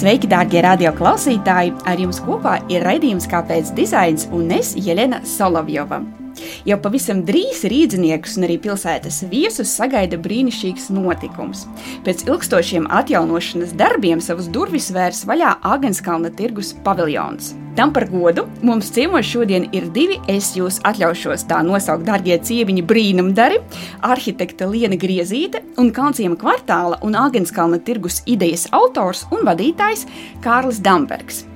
Sveiki, darbie radioklausītāji! Ar jums kopā ir raidījums Kāpēc dizains un es Jelena Solovjova. Jau pavisam drīz rīzniekus un arī pilsētas viesus sagaida brīnišķīgs notikums. Pēc ilgstošiem atjaunošanas darbiem savus durvis vērs vaļā Agenskalna tirgus paviljons. Tam par godu mums ciemos šodien ir divi, es jūs atļaušos tā nosaukt, darbie ciemiņi brīnumdari, arhitekta Liena Griezīte un Kalnciema kvartāla un Agenskalna tirgus idejas autors un vadītājs Kārlis Dambergs.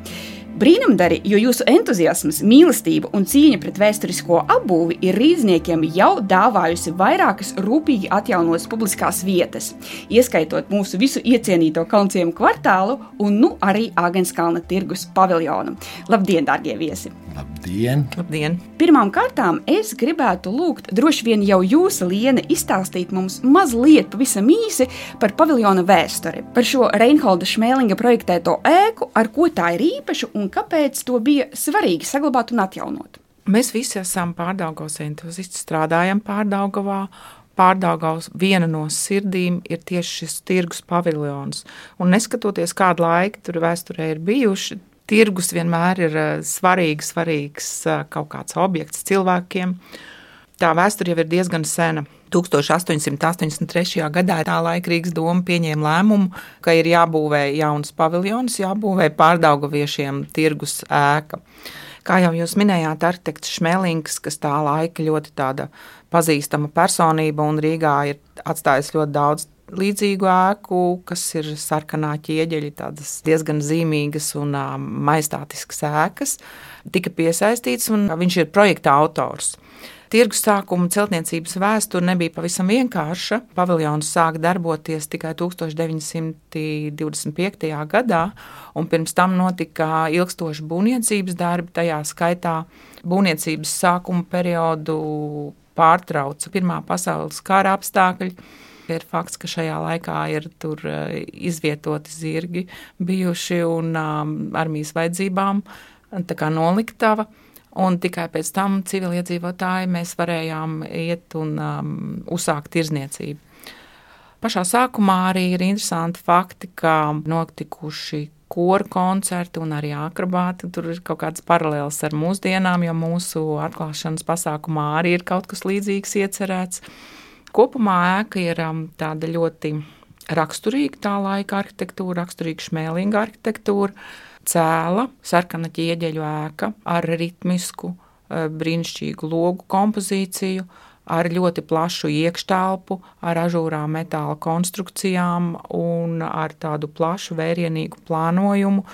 Brīnumdari, jo jūsu entuziasms, mīlestība un cīņa pret vēsturisko apbūvi ir rīzniekiem jau dāvājusi vairākas rūpīgi atjaunotas publiskās vietas, ieskaitot mūsu visu iecienīto Kalnciemu kvartālu un nu arī Āgenskalna tirgus paviljonu. Labdien, darbie viesi! Labdien! Labdien. Pirmām kārtām es gribētu lūgt, droši vien jau jūs, Liene, izstāstīt mums mazliet, pavisam īsi par paviljona vēsturi, par šo Reinholda Šmēlinga projektēto ēku, ar ko tā ir īpaša un kāpēc to bija svarīgi saglabāt un atjaunot. Mēs visi esam pārdaugavas entuziasti, strādājam pārdaugavā. Pārdaugavas viena no sirdīm ir tieši šis tirgus paviljons. Un neskatoties kādu laiku tur vēsturē ir bijuši, tirgus vienmēr ir eh, svarīgs, svarīgs eh, kaut kāds objekts cilvēkiem. Tā vēsture jau ir diezgan sena. 1883. gadā tā laika Rīgas doma pieņēma lēmumu, ka ir jābūvē jauns paviljons, jābūvē pārdaugaviešiem tirgus ēka. Kā jau jūs minējāt, arhitekts Šmelings, kas tā laika ļoti tāda pazīstama personība un Rīgā ir atstājis ļoti daudz līdzīgu ēku, kas ir sarkanā ķieģeļa, tādas diezgan zīmīgas un maistātiskas ēkas, tika piesaistīts un viņš ir projekta autors. Tirgus sākuma celtniecības vēsture nebija pavisam vienkārša. Paviljons sāka darboties tikai 1925. gadā, un pirms tam notika ilgstoši būvniecības darbi, tajā skaitā būvniecības sākuma periodu pārtrauca Pirmā pasaules kara apstākļi. Ir fakts, ka šajā laikā ir izvietoti zirgi bijuši un um, armijas vajadzībām noliktava. Un tikai pēc tam civiliedzīvotāji mēs varējām iet un um, uzsākt tirzniecību. Pašā sākumā arī ir interesanti fakti, ka notikuši koru koncerti un arī akrobāti. Tur ir kaut kāds paralēls ar mūsdienām, jo mūsu atklāšanas pasākumā arī ir kaut kas līdzīgs iecerēts. Kopumā ēka ir um, tāda ļoti raksturīga tā laika arhitektūra, raksturīga šmēlinga arhitektūra cēla, sarkana ķieģeļu ēka ar ritmisku, eh, brīnišķīgu logu kompozīciju, ar ļoti plašu iekštelpu, ar ažūrām metāla konstrukcijām un ar tādu plašu vērienīgu plānojumu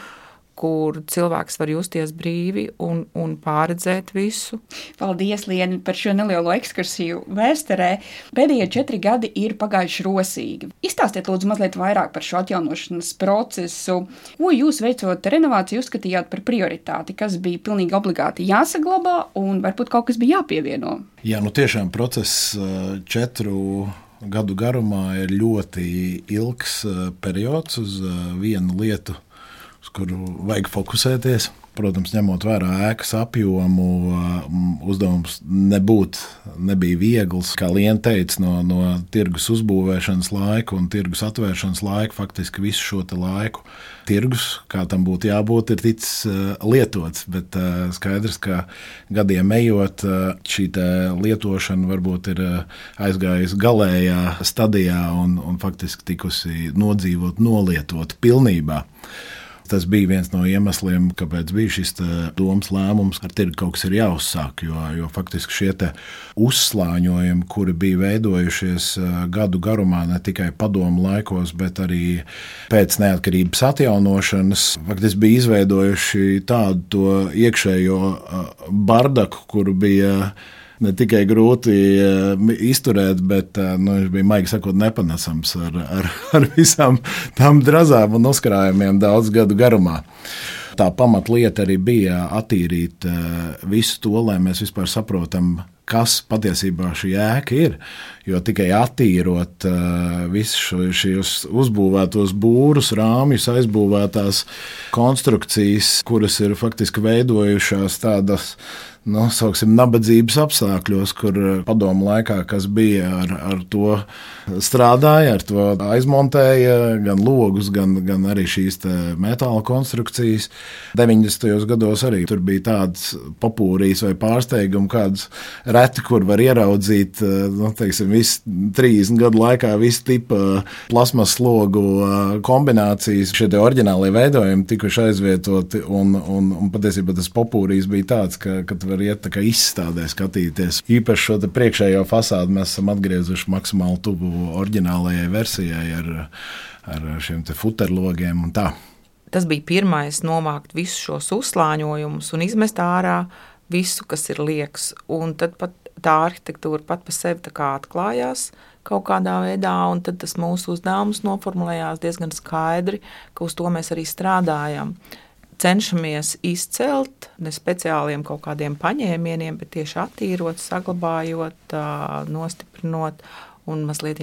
kur cilvēks var justies brīvi un, un pārredzēt visu. Paldies, Lienu, par šo nelielo ekskursiju vēsturē. Pēdējie četri gadi ir pagājuši rosīgi. Izstāstiet, lūdzu, mazliet vairāk par šo atjaunošanas procesu. Ko jūs veicot renovāciju uzskatījāt par prioritāti, kas bija pilnīgi obligāti jāsaglabā un varbūt kaut kas bija jāpievieno? Jā, nu tiešām process eh, četru gadu garumā ir ļoti ilgs eh, periods uz eh, vienu lietu uz kuru vajag fokusēties. Protams, ņemot vērā ēkas apjomu, uzdevums nebūt, nebija viegls. Kā Liena teica, no, no tirgus uzbūvēšanas laika un tirgus atvēršanas laika faktiski visu šo laiku tirgus, kā tam būtu jābūt, ir ticis lietots. Bet skaidrs, ka gadiem ejot, šī lietošana varbūt ir aizgājusi galējā stadijā un, un faktiski tikusi nodzīvot, nolietot pilnībā. Tas bija viens no iemesliem, kāpēc bija šis domas lēmums, ar tirgu kaut kas ir jāuzsāk. Jo, jo faktiski šie uzslāņojumi, kuri bija veidojušies gadu garumā, ne tikai padomu laikos, bet arī pēc neatkarības atjaunošanas, faktiski bija izveidojuši tādu iekšējo bardaku, kur bija ne tikai grūti uh, izturēt, bet uh, nu, viņš bija maigi sakot, nepanesams ar, ar, ar visām tām drazām un uzkrājumiem daudz gadu garumā. Tā pamatlieta arī bija attīrīt uh, visu to, lai mēs vispār saprotam, kas patiesībā šī ēka ir. Jo tikai attīrot uh, visus šos uzbūvētos būrus, rāmjus, aizbūvētās konstrukcijas, kuras ir faktiski veidojušās tādas nosauksim, nabadzības apstākļos, kur eh, padomu laikā, kas bija ar, ar to strādāja, ar to aizmontēja gan logus, gan, gan arī šīs metāla konstrukcijas. 90. gados arī tur bija tāds popūrijas vai pārsteigums, kāds reti, kur var ieraudzīt, eh, nu, teiksim, visu 30 gadu laikā visu tipu plasmas slogu eh, kombinācijas. Šie oriģinālie veidojumi tikuši aizvietoti, un, un, un patiesībā tas popūrijas bija tāds, ka, ka var iet kā izstādē skatīties. Īpaši šo priekšējo fasādi mēs esam atgriezuši maksimāli tuvu oriģinālajai versijai ar, ar šiem futerlogiem un tā. Tas bija pirmais nomākt visus šos uzslāņojumus un izmest ārā visu, kas ir liekas. Un tad pat tā arhitektūra pat par sevi atklājās kaut kādā veidā, un tas mūsu uzdevums noformulējās diezgan skaidri, ka uz to mēs arī strādājam cenšamies izcelt ne speciāliem kaut kādiem paņēmieniem, bet tieši attīrot, saglabājot, nostiprinot un mazliet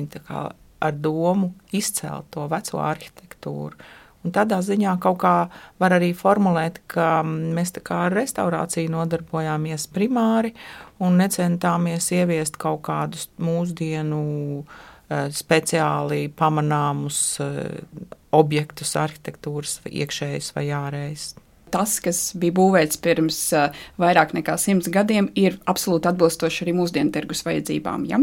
ar domu izcelt to veco arhitektūru. Un tādā ziņā kaut kā var arī formulēt, ka mēs ar restaurāciju nodarbojāmies primāri un necentāmies ieviest kaut kādus mūsdienu speciāli pamanāmus objektus, arhitektūras, iekšējas vai ārējas. Tas, kas bija būvēts pirms uh, vairāk nekā simts gadiem, ir absolūti atbilstoši arī mūsdienu tirgus vajadzībām. Ja?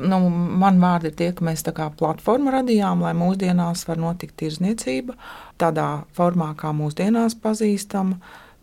Nu, man vārdi ir tie, ka mēs tā kā platformu radījām, lai mūsdienās var notikt tirzniecība tādā formā, kā mūsdienās pazīstama.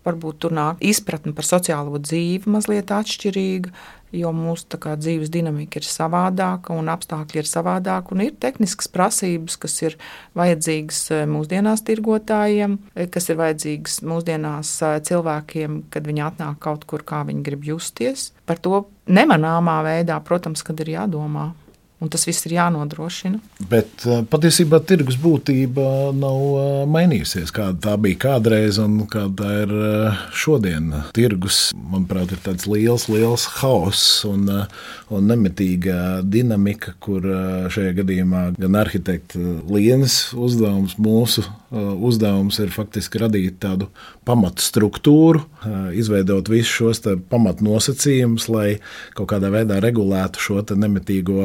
Varbūt tur nāk izpratne par sociālo dzīvi mazliet atšķirīga, jo mūsu kā, dzīves dinamika ir savādāka un apstākļi ir savādāki. Ir tehniskas prasības, kas ir vajadzīgas eh, mūsdienās tirgotājiem, eh, kas ir vajadzīgas mūsdienās eh, cilvēkiem, kad viņi atnāk kaut kur, kā viņi grib justies. Par to nemanāmā veidā, protams, kad ir jādomā. Un tas viss ir jānodrošina. Bet patiesībā tirgus būtība nav mainījusies. Kāda tā bija kādreiz un kāda tā ir šodien. Tirgus, manuprāt, ir tāds liels, liels haoss un, un nemitīga dinamika, kur šajā gadījumā gan arhitekta Lienas uzdevums, mūsu uzdevums ir faktiski radīt tādu pamatu struktūru, izveidot visus šos pamatnosacījumus, lai kaut kādā veidā regulētu šo nemitīgo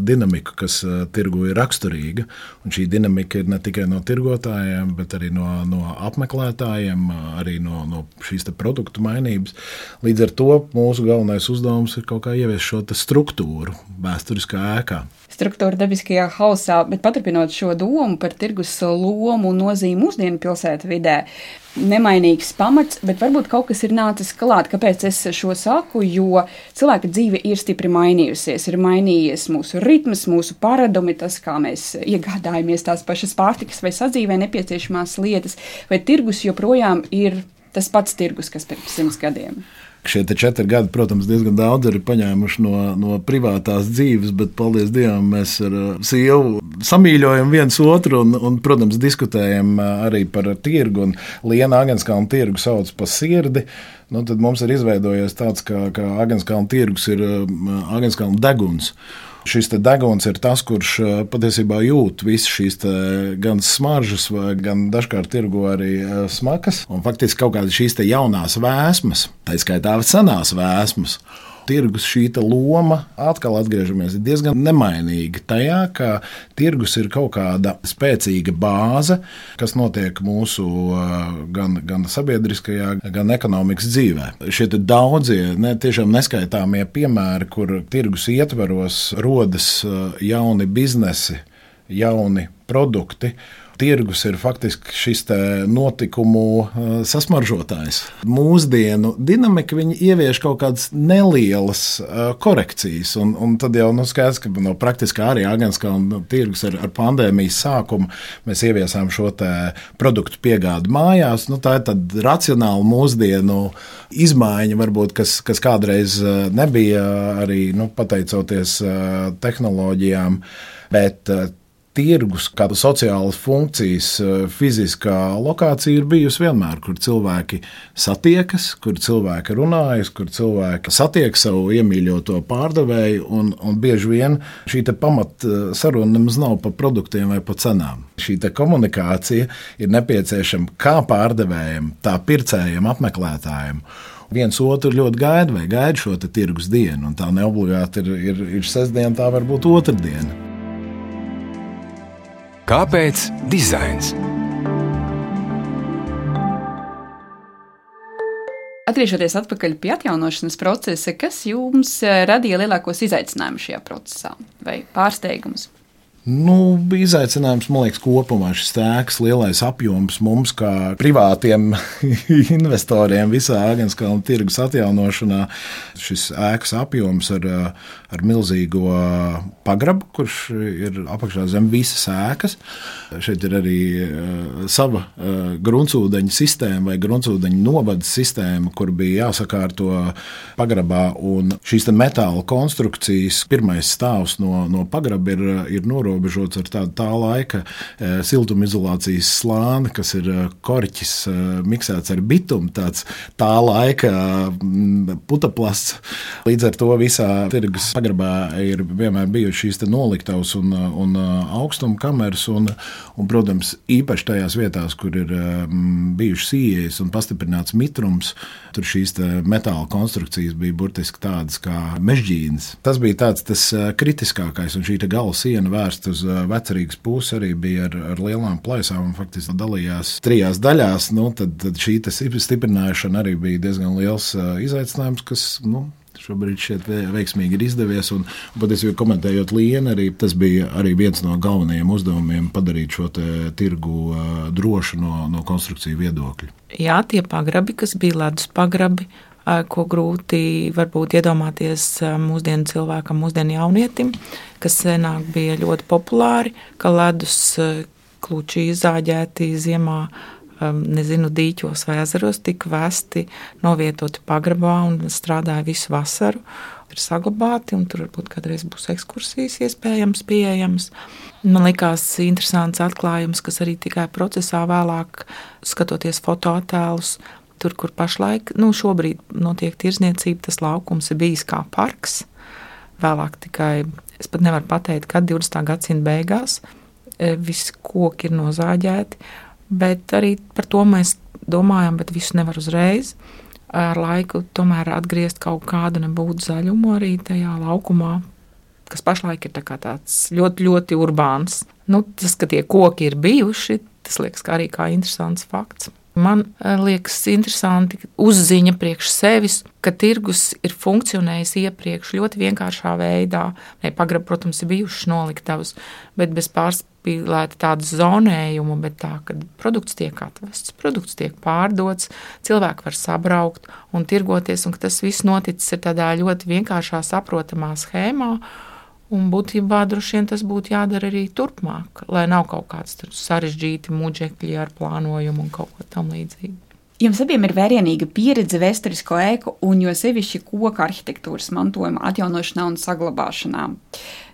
dinamiku, kas tirgu ir raksturīga. Un šī dinamika ir ne tikai no tirgotājiem, bet arī no, no apmeklētājiem, arī no, no šīs produktu mainības. Līdz ar to mūsu galvenais uzdevums ir kaut kā ieviest šo struktūru vēsturiskā ēkā struktūra dabiskajā hausā, bet paturpinot šo domu par tirgus lomu un nozīmi mūsdienu pilsētu vidē. Nemainīgs pamats, bet varbūt kaut kas ir nācis klāt. Kāpēc es šo saku? Jo cilvēka dzīve ir stipri mainījusies. Ir mainījies mūsu ritms, mūsu paradumi, tas, kā mēs iegādājamies tās pašas pārtikas vai sadzīvē nepieciešamās lietas, vai tirgus joprojām ir tas pats tirgus, kas pirms simts gadiem. Šie četri gadi, protams, diezgan daudz ir paņēmuši no, no privātās dzīves, bet, paldies Dievam, mēs ar uh, sievu samīļojam viens otru un, un protams, diskutējam uh, arī par tirgu. Liena Agenskalna tirgu sauc pa sirdi. Nu, tad mums ir izveidojies tāds, ka, ka Agenskalna tirgus ir uh, Agenskalna deguns. Šis deguns ir tas, kurš eh, patiesībā jūt visas šīs gan smaržas, gan dažkārt tirgo arī eh, smakas. Un faktiski kaut kādas šīs jaunās vēsmas, tā skaitā senās vēsmas tirgus šī loma atkal atgriežamies ir diezgan nemainīga. Tajā, ka tirgus ir kaut kāda spēcīga bāze, kas notiek mūsu gan, gan sabiedriskajā, gan ekonomikas dzīvē. Šie daudzie, ne, tiešām neskaitāmie piemēri, kur tirgus ietveros rodas jauni biznesi, jauni produkti tirgus ir faktiski šis notikumu uh, sasmaržotājs. Mūsdienu dinamika ievieš kaut kādas nelielas uh, korekcijas, un, un tad jau nu, skaidrs, ka no praktiskā arī Agenskalna tirgus ar, ar pandēmijas sākumu mēs ieviesām šo produktu piegādi mājās. Nu, tā ir racionāla mūsdienu izmaiņa, varbūt, kas, kas kādreiz uh, nebija arī nu, pateicoties tehnoloģijām. Bet tirgus, kā sociālas funkcijas, eh, fiziskā lokācija ir bijusi vienmēr, kur cilvēki satiekas, kur cilvēki runājas, kur cilvēki satiek savu iemīļoto pārdevēju. Un, un bieži vien šī pamatsaruna eh, nemaz nav par produktiem vai par cenām. Šī komunikācija ir nepieciešama kā pārdevējiem, tā pircējiem, apmeklētājiem. viens otru ļoti gaida vai gaida šo tirgus dienu. Tā neobligāti ir, ir, ir sestdiena, tā var būt otrdiena. Kāpēc dizains? Atgriežoties atpakaļ pie atjaunošanas procesa, kas jums eh, radīja lielākos izaicinājumus šajā procesā vai pārsteigumus? Nu, izaicinājums, man liekas, kopumā šis ēkas lielais apjoms mums, kā privātiem investoriem visā Agenskalna tirgus atjaunošanā. Šis ēkas apjoms ar, ar milzīgo pagrabu, kurš ir apakšā zem visas ēkas. Šeit ir arī uh, sava uh, gruntsūdeņa sistēma vai gruntsūdeņa novada sistēma, kur bija jāsakārto pagrabā. Un šīs metāla konstrukcijas pirmais stāvs no, no pagraba ir, ir norūpēts ierobežots ar tādu tā laika e, siltumizolācijas slāni, kas ir e, korķis e, miksēts ar bitumu, tāds tā laika putaplasts. Līdz ar to visā tirgus pagrabā ir vienmēr bijušas šīs noliktavas un, un augstuma kameras, un, un, protams, īpaši tajās vietās, kur ir bijušas ieejas un pastiprināts mitrums, tur šīs metāla konstrukcijas bija burtiski tādas kā mežģīnas. Tas bija tāds tas kritiskākais, un šī gala siena vērsta vērsts uz vecerīgas puses, arī bija ar, ar lielām plaisām un faktiski dalījās trijās daļās. Nu, tad, tad šī stiprināšana arī bija diezgan liels izaicinājums, kas nu, šobrīd šķiet veiksmīgi ir izdevies. Un, patiesībā, komentējot Lienu, arī tas bija arī viens no galvenajiem uzdevumiem padarīt šo tirgu drošu no, no konstrukciju viedokļa. Jā, tie pagrabi, kas bija ledus pagrabi, ko grūti varbūt iedomāties mūsdienu cilvēkam, mūsdienu jaunietim, kas senāk bija ļoti populāri, ka ledus kluči izāģēti ziemā. Nezinu, dīķos vai ezeros tika vēsti, novietoti pagrabā un strādāja visu vasaru. Ir saglabāti, un tur varbūt kādreiz būs ekskursijas, iespējams, pieejamas. Man liekas, interesants atklājums, kas arī tikai procesā vēlāk, skatoties fotoattēlus, Tur, kur pašlaik nu, notiek tirzniecība, tas laukums ir bijis kā parks. Vēlāk tikai es pat nevaru pateikt, kad 20. gadsimta beigās e, visi koki ir nozāģēti, bet arī par to mēs domājam, bet visu nevar uzreiz. Ar laiku tomēr atgriezt kaut kādu nebūtu zaļumu arī tajā laukumā, kas pašlaik ir tā tāds ļoti, ļoti urbāns. Nu, tas, ka tie koki ir bijuši, tas liekas arī kā interesants fakts. Man eh, liekas, interesanti uzziņa priekš sevis, ka tirgus ir funkcionējis iepriekš ļoti vienkāršā veidā. Ne, pagrab, protams, ir bijušas noliktavas, bet bez pārspīlēta tāda zonējuma, bet tā, ka produkts tiek atvests, produkts tiek pārdots, cilvēki var sabraukt un tirgoties, un tas viss noticis ir tādā ļoti vienkāršā, saprotamā schēmā. Un būtībā droši vien tas būtu jādara arī turpmāk, lai nav kaut kāds sarežģīti muģekļi ar plānojumu un kaut ko tamlīdzīgu. Jums abiem ir vērienīga pieredze vēsturisko ēku un jo sevišķi koku arhitektūras mantojuma atjaunošanā un saglabāšanā.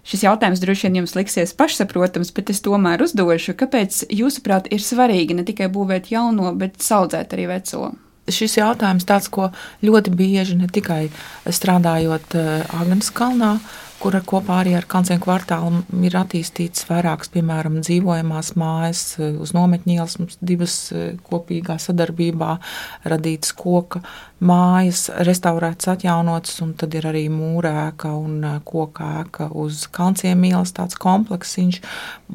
Šis jautājums droši vien jums liksies pašsaprotams, bet es tomēr uzdošu, kāpēc, jūsuprāt, ir svarīgi ne tikai būvēt jauno, bet audzēt arī veco šis jautājums tāds, ko ļoti bieži ne tikai strādājot eh, Agnēs kalnā, kura kopā arī ar Kancēnu kvartālu ir attīstīts vairākas, piemēram, dzīvojamās mājas uz nometņielas, mums divas e, kopīgā sadarbībā radītas koka mājas, restaurētas, atjaunotas, un tad ir arī mūrēka un e, koka ēka uz Kanciem ielas tāds kompleksiņš,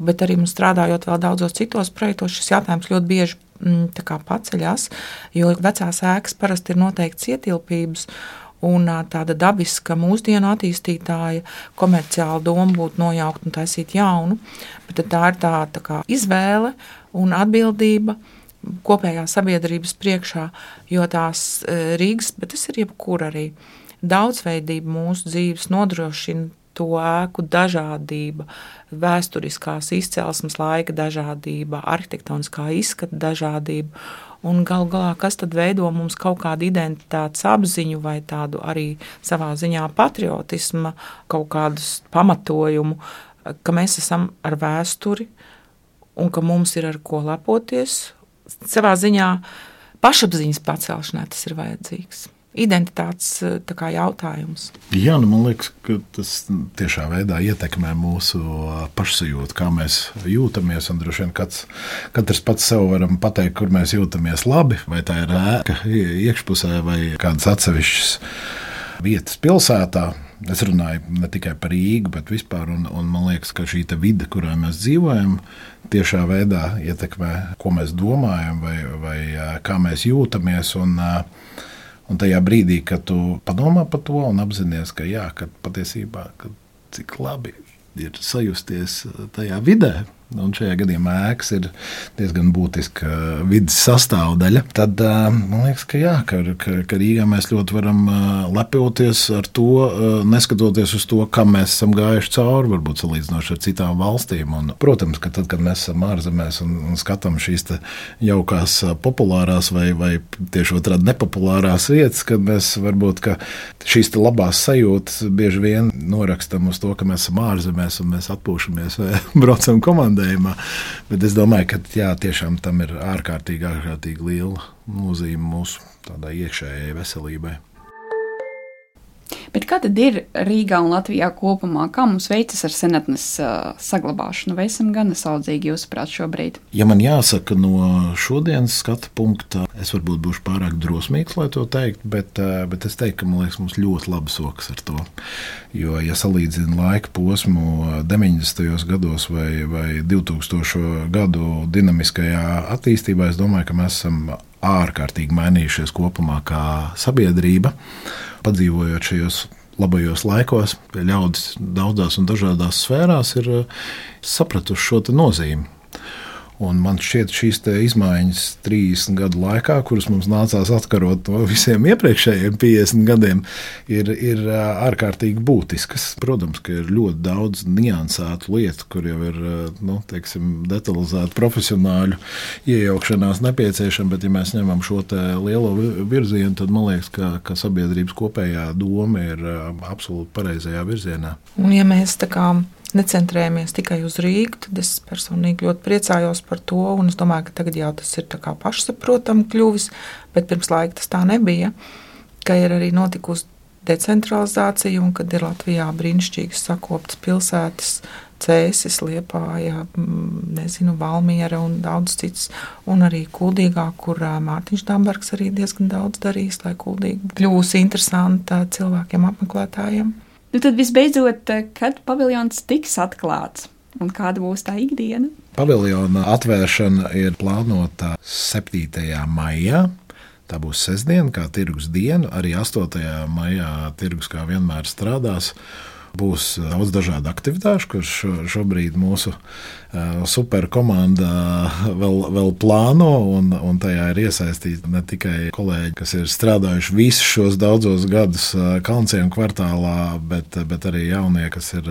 bet arī mums strādājot vēl daudzos citos projektos, šis jautājums ļoti bieži mm, paceļas, jo vecās ēkas parasti ir noteikts ietilpības, Un tāda dabiska mūsdienu attīstītāja komerciāla doma būtu nojaukt un taisīt jaunu, bet tā ir tā, tā kā izvēle un atbildība kopējā sabiedrības priekšā, jo tās Rīgas, bet tas ir jebkur arī, daudzveidība mūsu dzīves nodrošina to ēku dažādība, vēsturiskās izcelsmes laika dažādība, arhitektoniskā izskata dažādība. Un galu galā, kas tad veido mums kaut kādu identitātes apziņu vai tādu arī savā ziņā patriotisma, kaut kādus pamatojumu, ka mēs esam ar vēsturi un ka mums ir ar ko lepoties. Savā ziņā pašapziņas pacelšanai tas ir vajadzīgs. Identitātes eh, kā, jautājums. Jā, nu man liekas, ka tas tiešā veidā ietekmē mūsu pašsajūtu, kā mēs jūtamies. Droši vien katrs, katrs pats sev varam pateikt, kur mēs jūtamies labi, vai tā ir ēka iekšpusē vai kādas atsevišķas vietas pilsētā. Es runāju ne tikai par Rīgu, bet vispār. Un, un man liekas, ka šī vide, kurā mēs dzīvojam, tiešā veidā ietekmē, ko mēs domājam vai, vai kā mēs jūtamies. Un, un tajā brīdī, kad tu padomā par to un apzināties, ka, jā, ka patiesībā ka cik labi ir sajusties tajā vidē, un šajā gadījumā ēkas ir diezgan būtiska vidas sastāvdaļa, tad man liekas, ka, jā, ka, ka, ka Rīgā mēs ļoti varam lepoties ar to, neskatoties uz to, kam mēs esam gājuši cauri, varbūt salīdzinoši ar citām valstīm. Un, protams, ka tad, kad mēs esam ārzemēs un, un skatām šīs jaukās, populārās vai, vai tieši otrādi nepopulārās vietas, kad mēs varbūt šīs labās sajūtas bieži vien norakstam uz to, ka mēs esam ārzemēs un mēs atpūšamies vai braucam komandai zaudējumā. Bet es domāju, ka jā, tiešām tam ir ārkārtīgi, ārkārtīgi liela nozīme mūsu iekšējai veselībai. Bet kā tad ir Rīgā un Latvijā kopumā? Kā mums veicas ar senatnes uh, saglabāšanu? Vai esam gana saudzīgi, jūsuprāt, šobrīd? Ja man jāsaka no šodienas skatu punkta, es varbūt būšu pārāk drosmīgs, lai to teiktu, bet, uh, bet es teiktu, ka liekas, mums ļoti labi sokas ar to. Jo, ja salīdzinu laika posmu 90. gados vai, vai 2000. gadu dinamiskajā attīstībā, es domāju, ka mēs esam ārkārtīgi mainījušies kopumā kā sabiedrība padzīvojot šajos labajos laikos, ļaudis daudzās un dažādās sfērās ir eh, sapratuši šo nozīmi. Un man šķiet, šīs izmaiņas 30 gadu laikā, kuras mums nācās atkarot no visiem iepriekšējiem 50 gadiem, ir, ir ārkārtīgi būtiskas. Protams, ka ir ļoti daudz niansētu lietu, kur jau ir nu, teiksim, detalizēta profesionāļu iejaukšanās nepieciešama, bet, ja mēs ņemam šo lielo virzienu, tad man liekas, ka, ka sabiedrības kopējā doma ir absolūti pareizajā virzienā. Un, ja mēs tā kā necentrējamies tikai uz Rīgu, tad es personīgi ļoti priecājos par to. Es domāju, ka tagad jau tas ir pašsaprotami kļuvis, bet pirms laika tas tā nebija. Ka ir arī notikusi decentralizācija, un kad ir Latvijā brīnišķīgas sakoptas pilsētas, Cēsis, Liepāja, nezinu, Valmiera un daudz cits, un arī Kuldīgā, kur Mārtiņš Dambergs arī diezgan daudz darījis, lai Kuldīga kļūst interesanta cilvēkiem, apmeklētājiem. Nu, tad visbeidzot, eh, kad paviljons tiks atklāts un kāda būs tā ikdiena? Paviljona atvēršana ir plānota 7. maijā. Tā būs sestdiena, kā tirgus diena. Arī 8. maijā tirgus kā vienmēr strādās. Būs daudz dažādu aktivitāšu, kurš šobrīd mūsu superkomanda vēl, vēl plāno, un, un tajā ir iesaistīti ne tikai kolēģi, kas ir strādājuši visus šos daudzos gadus Kalnciem kvartālā, bet, bet arī jaunie, kas ir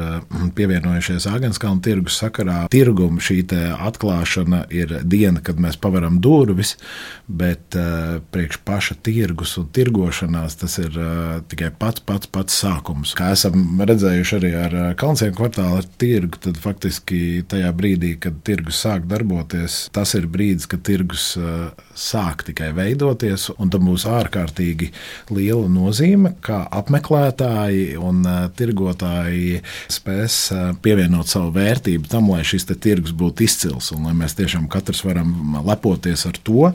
pievienojušies Agenskalnu tirgus sakarā. Tirguma šī atklāšana ir diena, kad mēs pavaram durvis, bet priekš paša tirgus un tirgošanās tas ir tikai pats, pats, pats sākums. Kā esam redzējuši arī ar Kalnciem kvartāla tirgu, tad faktiski tajā brīdī kad tirgus sāk darboties, tas ir brīdis, kad tirgus uh, sāk tikai veidoties, un tam būs ārkārtīgi liela nozīme, kā apmeklētāji un uh, tirgotāji spēs pievienot savu vērtību tam, lai šis tirgus būtu izcils un lai mēs tiešām katrs varam lepoties ar to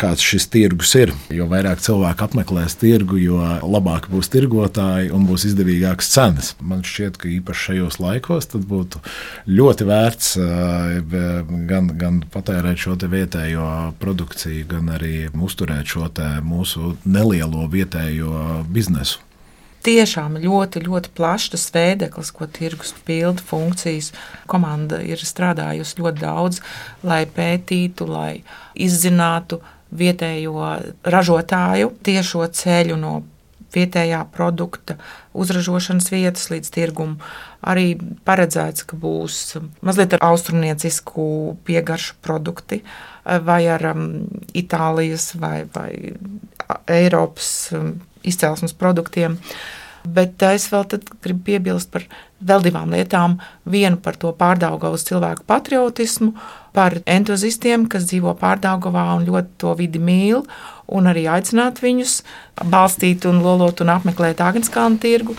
kāds šis tirgus ir. Jo vairāk cilvēku apmeklēs tirgu, jo labāk būs tirgotāji un būs izdevīgākas cenas. Man šķiet, ka īpaši šajos laikos būtu ļoti vērts gan, gan patērēt šo vietējo produkciju, gan arī uzturēt šo mūsu nelielo vietējo biznesu tiešām ļoti, ļoti plašs tas veideklis, ko tirgus pilda funkcijas. Komanda ir strādājusi ļoti daudz, lai pētītu, lai izzinātu vietējo ražotāju tiešo ceļu no vietējā produkta uzražošanas vietas līdz tirgumu. Arī paredzēts, ka būs mazliet ar austrumniecisku piegaršu produkti vai ar um, Itālijas vai, vai Eiropas um, izcelsmes produktiem. Bet es vēl gribu piebilst par vēl divām lietām. Vienu par to pārdaugavas cilvēku patriotismu, par entuziastiem, kas dzīvo pārdaugavā un ļoti to vidi mīl, un arī aicināt viņus balstīt un lolot un apmeklēt Agenskalnu tirgu.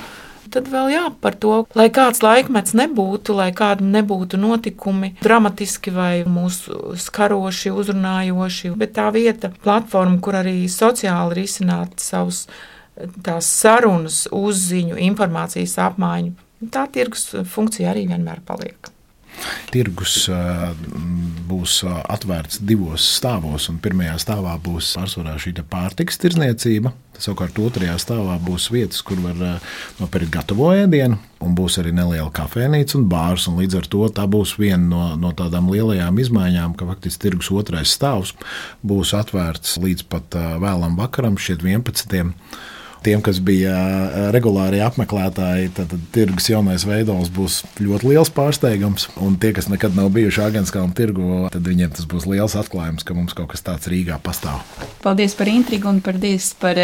Tad vēl jā, par to, lai kāds laikmets nebūtu, lai kādi nebūtu notikumi dramatiski vai mūsu skaroši, uzrunājoši, bet tā vieta, platforma, kur arī sociāli risināt savus tās sarunas, uzziņu, informācijas apmaiņu. Tā tirgus funkcija arī vienmēr paliek. Tirgus būs atvērts divos stāvos, un pirmajā stāvā būs pārsvarā šī pārtiks tirzniecība. Savukārt otrajā stāvā būs vietas, kur var nopirkt gatavo ēdienu, un būs arī neliela kafejnīca un bārs. Un līdz ar to tā būs viena no, no tādām lielajām izmaiņām, ka faktiski tirgus otrais stāvs būs atvērts līdz pat vēlam vakaram, šķiet 11 tiem, kas bija regulāri apmeklētāji, tad, tad tirgus jaunais veidols būs ļoti liels pārsteigums. Un tie, kas nekad nav bijuši Agenskalna tirgu, tad viņiem tas būs liels atklājums, ka mums kaut kas tāds Rīgā pastāv. Paldies par intrigu un paldies par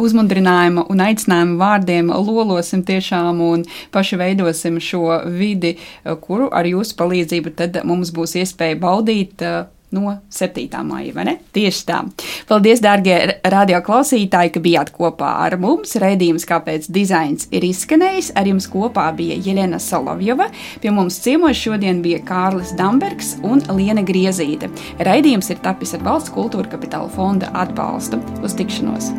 uzmundrinājumu un aicinājumu vārdiem. Lolosim tiešām un paši veidosim šo vidi, kuru ar jūsu palīdzību tad mums būs iespēja baudīt no 7. maija, vai ne? Tieši tā. Paldies, dārgie radioklausītāji, ka bijāt kopā ar mums. Redījums, kāpēc dizains ir izskanējis. Ar jums kopā bija Jelena Solovjova. Pie mums ciemos šodien bija Kārlis Dambergs un Liena Griezīte. Raidījums ir tapis ar Valsts kultūra kapitāla fonda atbalstu. Uz tikšanos!